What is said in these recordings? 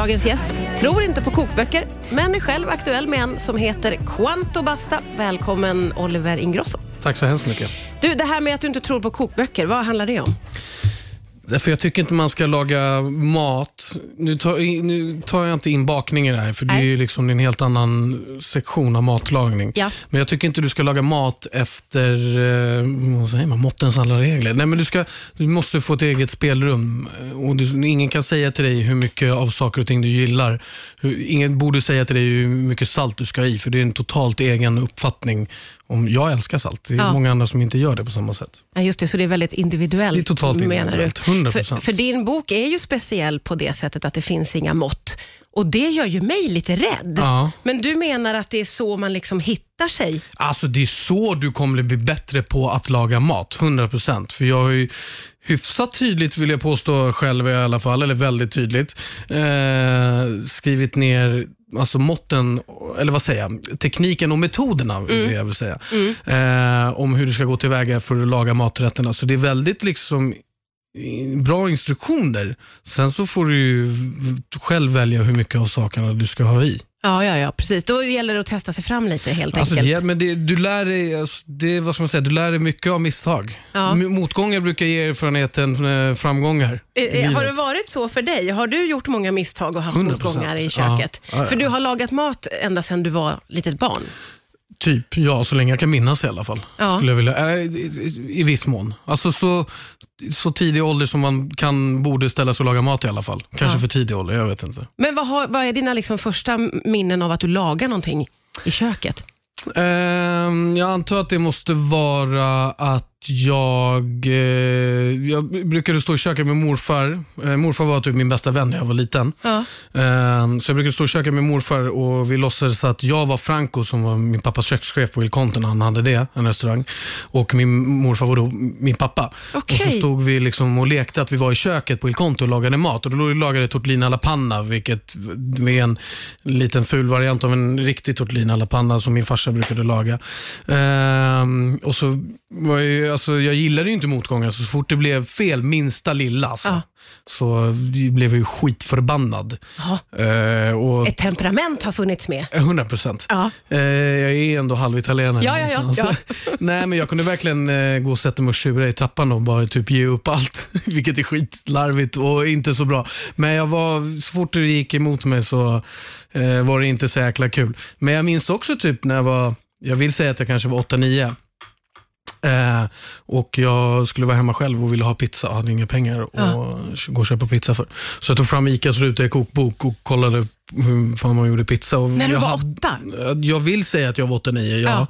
Dagens gäst tror inte på kokböcker, men är själv aktuell med en som heter Quanto Basta. Välkommen Oliver Ingrosso. Tack så hemskt mycket. Du, det här med att du inte tror på kokböcker, vad handlar det om? Därför jag tycker inte man ska laga mat. Nu tar, nu tar jag inte in bakning i det här, för det är Nej. ju liksom en helt annan sektion av matlagning. Ja. Men jag tycker inte du ska laga mat efter eh, vad säger man, måttens alla regler. Nej, men du, ska, du måste få ett eget spelrum. Och du, ingen kan säga till dig hur mycket av saker och ting du gillar. Hur, ingen borde säga till dig hur mycket salt du ska ha i, för det är en totalt egen uppfattning. Om, jag älskar salt. Det är Ja. många andra som inte gör det på samma sätt. Ja, just det, så det är väldigt individuellt. Det är totalt individuellt, du? 100%. För, för din bok är ju speciell på det sättet att det finns inga mått. Och det gör ju mig lite rädd. Ja. Men du menar att det är så man liksom hittar sig? Alltså det är så du kommer bli bättre på att laga mat, 100%. För jag har ju hyfsat tydligt, vill jag påstå själv i alla fall, eller väldigt tydligt, eh, skrivit ner alltså måtten, eller vad säger jag, tekniken och metoderna vill jag vill säga. Eh, om hur du ska gå tillväga för att laga maträtterna. Så det är väldigt liksom bra instruktioner. Sen så får du själv välja hur mycket av sakerna du ska ha i. Ja, ja, ja, precis. Då gäller det att testa sig fram lite helt Alltså, enkelt. det, men det, du lär dig, alltså, det, vad ska man säga, du lär dig mycket av misstag. Ja. M- Motgångar brukar ge erfarenheten eh, framgångar. i Eh, eh, Har det livet. varit så för dig? Har du gjort många misstag och haft 100%. motgångar i köket? Ja, ja, ja. För du har lagat mat ända sedan du var litet barn. Typ, ja, så länge jag kan minnas i alla fall. Ja. Skulle jag vilja, äh, i, i, viss mån. Alltså så, så tidig ålder som man kan, borde ställa sig och laga mat i alla fall. Kanske Ja. för tidig ålder, jag vet inte. Men vad, har, vad är dina liksom första minnen av att du lagar någonting i köket? Ehm, jag antar att det måste vara att jag, eh, jag brukade stå i köket med morfar. Eh, morfar var typ min bästa vän när jag var liten. Ja. Ehm, så jag brukade stå i köket med morfar och vi låtsades att jag var Franco som var min pappas kökschef på Il Conte när han hade det, en restaurang. Och min morfar var då min pappa. Okej. Och så stod vi liksom och lekte att vi var i köket på Il Conte och lagade mat. Och då lagade jag tortellini alla panna, vilket är en liten ful variant av en riktig tortellini alla panna som min farsa brukade laga. Ehm, och så var jag, ju- alltså, jag gillade ju inte motgångar, så, så fort det blev fel, minsta lilla, alltså, Ja. så blev jag ju skitförbannad. Eh, och Ett temperament har funnits med. 100 procent. Ja. Eh, jag är ändå halvitalienare. Ja, ja, ja, någonstans. Nej, men jag kunde verkligen eh, gå och sätta mig och tjura i trappan och bara typ ge upp allt. Vilket är skitlarvigt och inte så bra. Men jag var, så fort det gick emot mig så var det inte så jäkla kul. Men jag minns också typ när jag var, jag vill säga att jag kanske var 8-9. Eh, och jag skulle vara hemma själv och ville ha pizza och hade inga pengar att gå och köpa pizza för. Så jag tog fram Icas ruta i kokbok och kollade hur fan man gjorde pizza. Och När du jag var hade- åtta? jag vill säga att jag var 8-9, ja.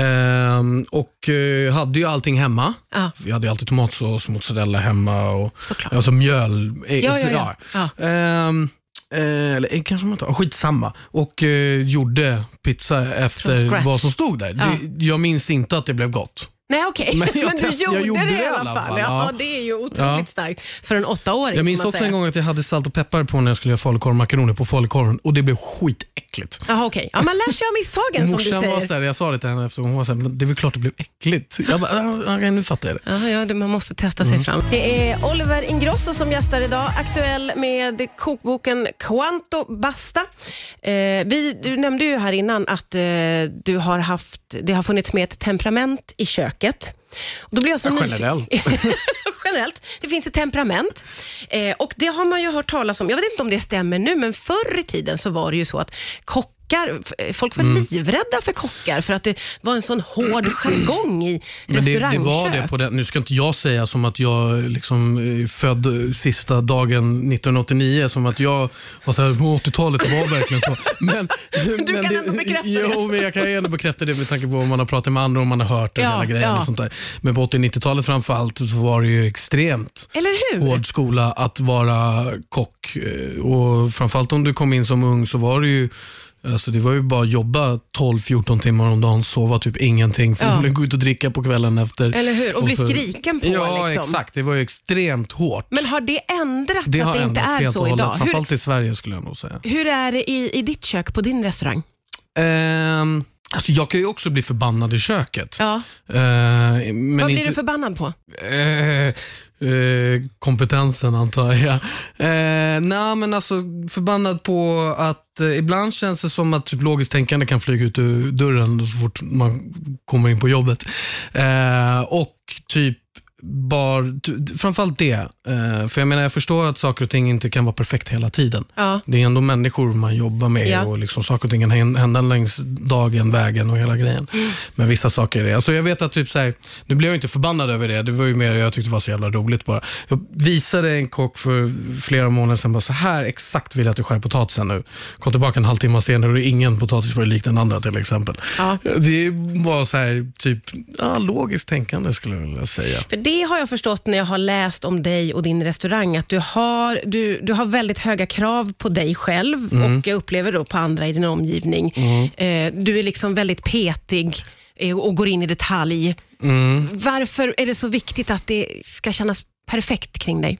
Ehm, och eh, hade ju allting hemma. Ja. Vi hade alltid tomatsås, mozzarella hemma och Såklart. alltså mjöl. eh, Ja, ja, ja. Eh, eller eh, kanske man inte, skitsamma. Och eh, gjorde pizza efter vad som stod där. Ja. Det, jag minns inte att det blev gott. Nej, okej. Men Men, jag du gjorde, gjorde det i det i alla fall. fall, Ja, ja. det är ju otroligt Ja. starkt för en åttaåring. Jag minns också säga. en gång att jag hade salt och peppar på när jag skulle göra falukorv makaroner på falukorven och det blev skitäckligt. Jaha, okej. Ja, man lär sig av misstagen som du Morsan var säger. så här, jag sa det till henne efter hon var så här, men det är väl klart det blev äckligt. Jag bara, "Ah, okej, nu fattar jag det. Ja, ja, det- man måste testa Mm. sig fram. Det är Oliver Ingrosso som gästar idag, aktuell med kokboken Quanto Basta. Eh, vi, du nämnde ju här innan att eh, du har haft, det har funnits med ett temperament i köket. Och då blir jag så Ja, generellt. generellt. Det finns ett temperament eh, och det har man ju hört talas om. Jag vet inte om det stämmer nu, men förr i tiden så var det ju så att kockar, f- folk var Mm. livrädda för kockar för att det var en sån hård jargong i Men det, det restaurangkök. var det på den. Nu ska inte jag säga som att jag liksom är född eh, sista dagen 1989, som att jag var så här, på 80-talet, det var verkligen så. Men, Du men kan ändå bekräfta det. Jo, men jag kan ändå bekräfta det med tanke på vad man har pratat med andra och man har hört och Ja, hela grejen ja. och sånt där. Men på 80-90-talet framförallt så var det ju extremt Eller hur? hård skola att vara kock. Eh, Och framförallt om du kom in som ung så var det ju Alltså det var ju bara att jobba 12-14 timmar om dagen, sova typ ingenting, Ja. förmodligen gå ut och dricka på kvällen efter. Eller hur? Och bli så- skriken på. Ja, liksom. exakt. Det var ju extremt hårt. Men har det ändrats det så har att det inte är och så idag? Hur, framförallt i Sverige skulle jag nog säga. hur är det i, i ditt kök på din restaurang? Ehm, alltså jag kan ju också bli förbannad i köket. Ja. Men Vad blir inte, du förbannad på? Eh, eh, kompetensen antar jag. Eh, nej, men alltså förbannad på att eh, ibland känns det som att typ, logiskt tänkande kan flyga ut ur dörren så fort man kommer in på jobbet. Eh, och typ bar, framförallt det. Eh, för jag menar, jag förstår att saker och ting inte kan vara perfekt hela tiden. Ja. Det är ändå människor man jobbar med Ja. och liksom saker och ting kan hän- hända längs dagen, vägen och hela grejen. Men vissa saker är det. Alltså jag vet att, typ så här, nu blev jag inte förbannad över det. Det var ju mer jag tyckte det var så jävla roligt bara. Jag visade en kock för flera månader sedan, bara så här exakt vill jag att du skär potatisen nu. Kom tillbaka en halvtimme senare och det är ingen potatis var lik den andra till exempel. Ja. Det var så här, typ, ja, logiskt tänkande skulle jag vilja säga. För det har jag förstått när jag har läst om dig och din restaurang, att du har, du, du har väldigt höga krav på dig själv Mm. och jag upplever då på andra i din omgivning. Eh, du är liksom väldigt petig eh, och går in i detalj. Mm. Varför är det så viktigt att det ska kännas perfekt kring dig?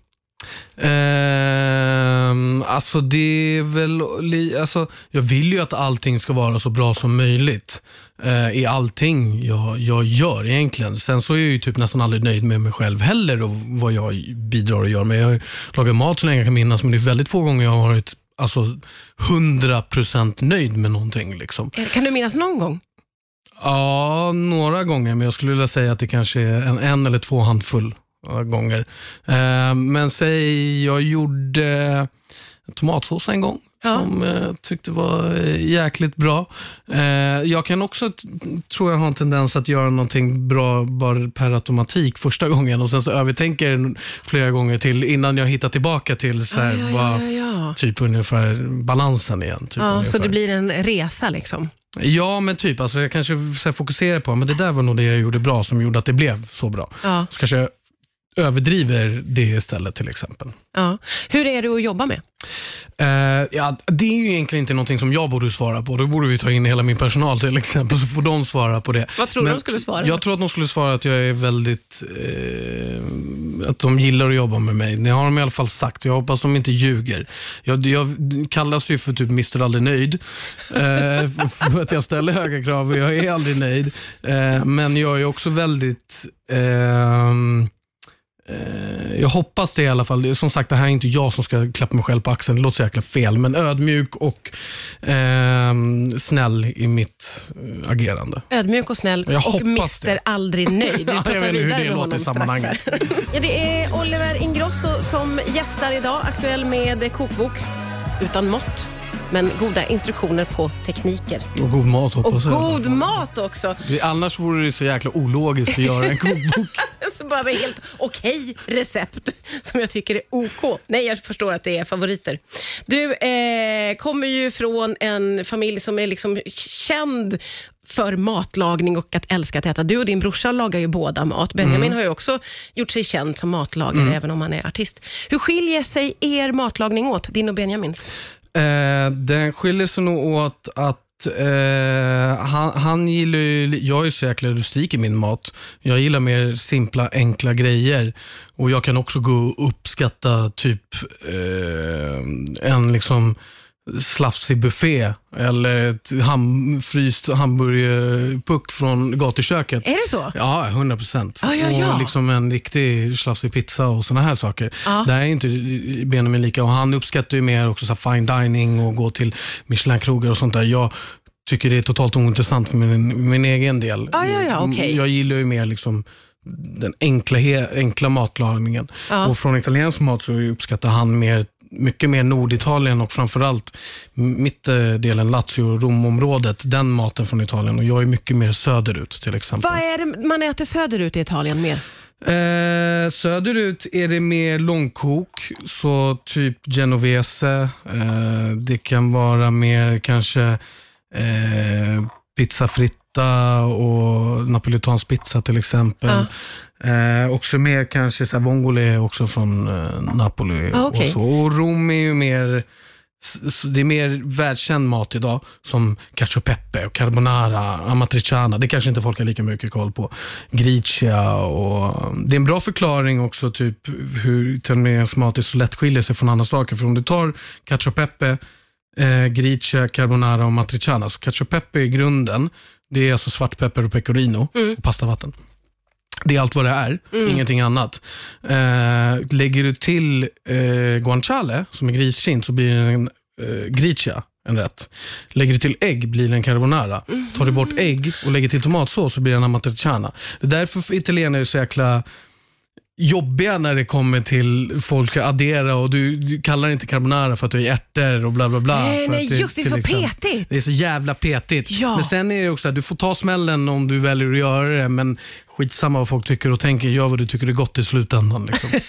Ehm, alltså det är väl, li- alltså, jag vill ju att allting ska vara så bra som möjligt eh, i allting jag, jag gör egentligen. Sen så är jag ju typ nästan aldrig nöjd med mig själv heller och vad jag bidrar och gör. Men jag har ju lagat mat så länge jag kan minnas, men det är väldigt få gånger jag har varit alltså, 100% nöjd med någonting. Liksom. Eh, Kan du minnas någon gång? Ja, några gånger, men jag skulle vilja säga att det kanske är en, en eller två handfull gånger. Eh, men säg, jag gjorde tomatsås en gång Ja. som jag tyckte var jäkligt bra. Eh, jag kan också, tror jag, ha en tendens att göra någonting bra bara per automatik första gången och sen så övertänker jag flera gånger till innan jag hittar tillbaka till så här, ja, ja, typ ungefär balansen igen. Typ ja, så det blir en resa liksom? Ja, men typ. Alltså, jag kanske så fokuserar på men det där var nog det jag gjorde bra som gjorde att det blev så bra. Ja, Så kanske jag överdriver det istället till exempel. ja. Hur är du att jobba med? Eh, ja, det är ju egentligen inte någonting som jag borde svara på. Då borde vi ta in hela min personal till exempel, så får de svara på det. Vad tror du de skulle svara? Jag tror att de skulle svara att jag är väldigt, eh, att de gillar att jobba med mig. Det har de i alla fall sagt. Jag hoppas de inte ljuger. Jag, jag kallas ju för typ Mr aldrig nöjd. Eh, för att jag ställer höga krav och jag är aldrig nöjd. Men jag är också väldigt ehm, Eh, jag hoppas det i alla fall. Som sagt, det här är inte jag som ska klappa mig själv på axeln. Det låter så jäkla fel, men ödmjuk och ehm, snäll i mitt eh, agerande. Ödmjuk och snäll Jag och Mr det. aldrig nöjd. Vi Ja, jag pratar vet inte hur vidare det med låter i sammanhanget. ja, det är Oliver Ingrosso som gästar idag, aktuell med kokbok utan mått, men goda instruktioner på tekniker. Och god mat Och hoppas jag. god mat också. Det- Annars vore det så jäkla ologiskt att göra en kokbok. Så bara med helt okej recept som jag tycker är OK. Nej, jag förstår att det är favoriter. Du eh, kommer ju från en familj som är liksom känd för matlagning och att älska att äta. Du och din brorsa lagar ju båda mat. Benjamin har ju också gjort sig känd som matlagare, även om han är artist. Hur skiljer sig er matlagning åt, din och Benjamins? Eh, den skiljer sig nog åt att eh, han, han gillar ju, jag är så jäkla rustik i min mat. Jag gillar mer simpla, enkla grejer. Och jag kan också gå och uppskatta typ eh, en liksom slafsig buffé eller ett ham, fryst hamburgerpuck från gatuköket. Är det så? Ja, 100 procent. Ja, ja, ja. Och liksom en riktig slafsig pizza och såna här saker. Ja. Där är inte Benjamin lika. Och han uppskattar ju mer också så fine dining och gå till Michelin-krogar och sånt där. Jag tycker det är totalt ointressant för min, min egen del. Ja, ja, ja, okej. Jag gillar ju mer liksom den enkla, enkla matlagningen. Ja. Och från italiensk mat så uppskattar han mer, mycket mer Norditalien och framförallt mittdelen Lazio, Romområdet, den maten från Italien. Och jag är mycket mer söderut till exempel. Vad är det man äter söderut i Italien mer? Eh, söderut är det mer långkok, så typ genovese. Eh, det kan vara mer kanske eh, pizza fritta och napolitansk pizza till exempel. Eh, också mer kanske så här, vongole också från eh, Napoli. Ah, okej. och, så. och Rom är ju mer det är mer världskänd mat idag som cacio pepe, och carbonara, amatriciana. Det kanske inte folk har lika mycket koll på. Gricia och det är en bra förklaring också typ hur italiensk mat är så lätt skiljer sig från andra saker. För om du tar cacio pepe, eh, gricia, carbonara och matriciana. Så cacio pepe är grunden. Det är alltså svartpeppar och pecorino och pastavatten. Det är allt vad det är, ingenting annat. Eh, lägger du till eh, guanciale, som är griskind, så blir det en eh, gricia, en rätt. Lägger du till ägg blir det en carbonara. Tar du bort ägg och lägger till tomatsås så blir det en amatriciana. Det är därför italienare är så jäkla jobbiga när det kommer till folk ska addera och du, du kallar inte carbonara för att du är ärtor och bla bla bla. Nej, nej, att det- just det, är så exempel- petigt. Det är så jävla petigt. Ja. Men sen är det också att du får ta smällen om du väljer att göra det, men skitsamma vad folk tycker och tänker. Gör vad du tycker är gott i slutändan. Liksom.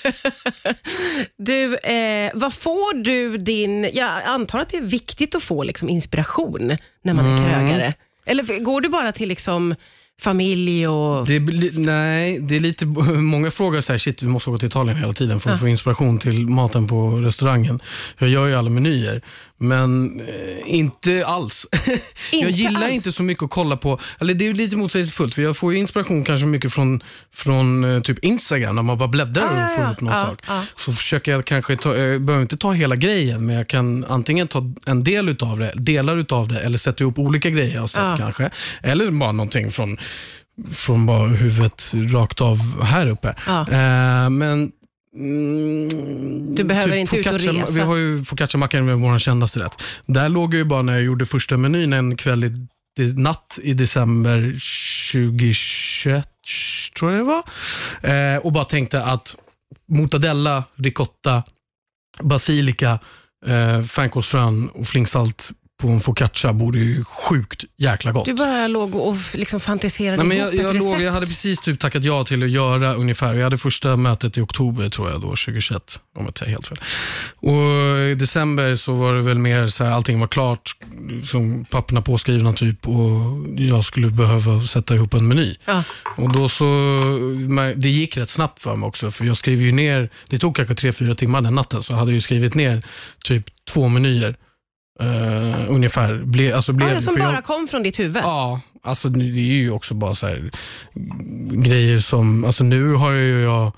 Du, eh, vad får du din... Jag antar att det är viktigt att få liksom, inspiration när man Mm. är krögare. Eller går du bara till liksom, familj och... Det, nej, det är lite, många frågar så här, shit vi måste åka till Italien hela tiden för att få inspiration till maten på restaurangen. Jag gör ju alla menyer, men eh, inte alls. jag Inte gillar alls? inte så mycket att kolla på, eller det är lite motsägelsefullt, för jag får ju inspiration kanske mycket från, från eh, typ Instagram, när man bara bläddrar Ah, ja, och får ja. upp någon Ja, sak. ja. Så försöker jag kanske, ta, jag behöver inte ta hela grejen, men jag kan antingen ta en del utav det, delar utav det, eller sätta ihop olika grejer jag har sett Ja. kanske. Eller bara någonting från från bara huvudet rakt av här uppe. Ja. Eh, men mm, Du behöver inte ut och resa. Vi har ju focaccia-mackan med vår kändaste rätt. Där låg jag ju bara när jag gjorde första menyn en kväll i, i natt i december 2021, tror jag det var. Eh, och bara tänkte att mortadella, ricotta, basilika, eh, fänkålsfrön och flingsalt på en focaccia borde ju sjukt jäkla gott. Du bara låg och liksom fantiserade Nej, men ihop jag, jag, ett låg, recept. jag hade precis typ tackat ja till att göra ungefär. Jag hade första mötet i oktober tror jag då, 2021, om jag inte säger helt fel. Och I december så var det väl mer så här, allting var klart, som papperna påskrivna typ och jag skulle behöva sätta ihop en meny. Ja. Och då så, det gick rätt snabbt för mig också, för jag skrev ju ner, det tog kanske tre, fyra timmar den natten, så jag hade ju skrivit ner typ två menyer. Uh, ungefär. Ble, alltså blev, Ja, som för jag- bara kom från ditt huvud. Ja, alltså det är ju också bara så här, grejer som, alltså nu har ju jag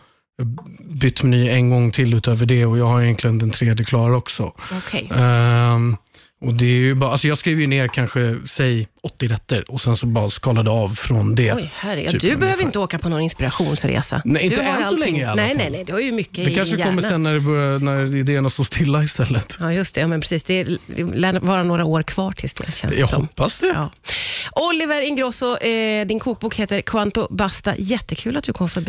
bytt meny en gång till utöver det och jag har egentligen den tredje klar också. Okej. Ehm, och det är bara, alltså jag skriver ju ner kanske, säg 80 rätter och sen så bara skalade av från det. Oj, herregud. Typ du behöver inte åka på någon inspirationsresa. Nej, inte än så länge i alla nej, fall. Nej, nej, du har ju mycket Det i kanske kommer sen när, det börjar, när idéerna står stilla istället. Ja, just det. Ja, men precis. Det lär vara några år kvar tills det, känns det Jag som. hoppas det. Ja. Oliver Ingrosso, eh, din kokbok heter Quanto Basta. Jättekul att du kom förbi.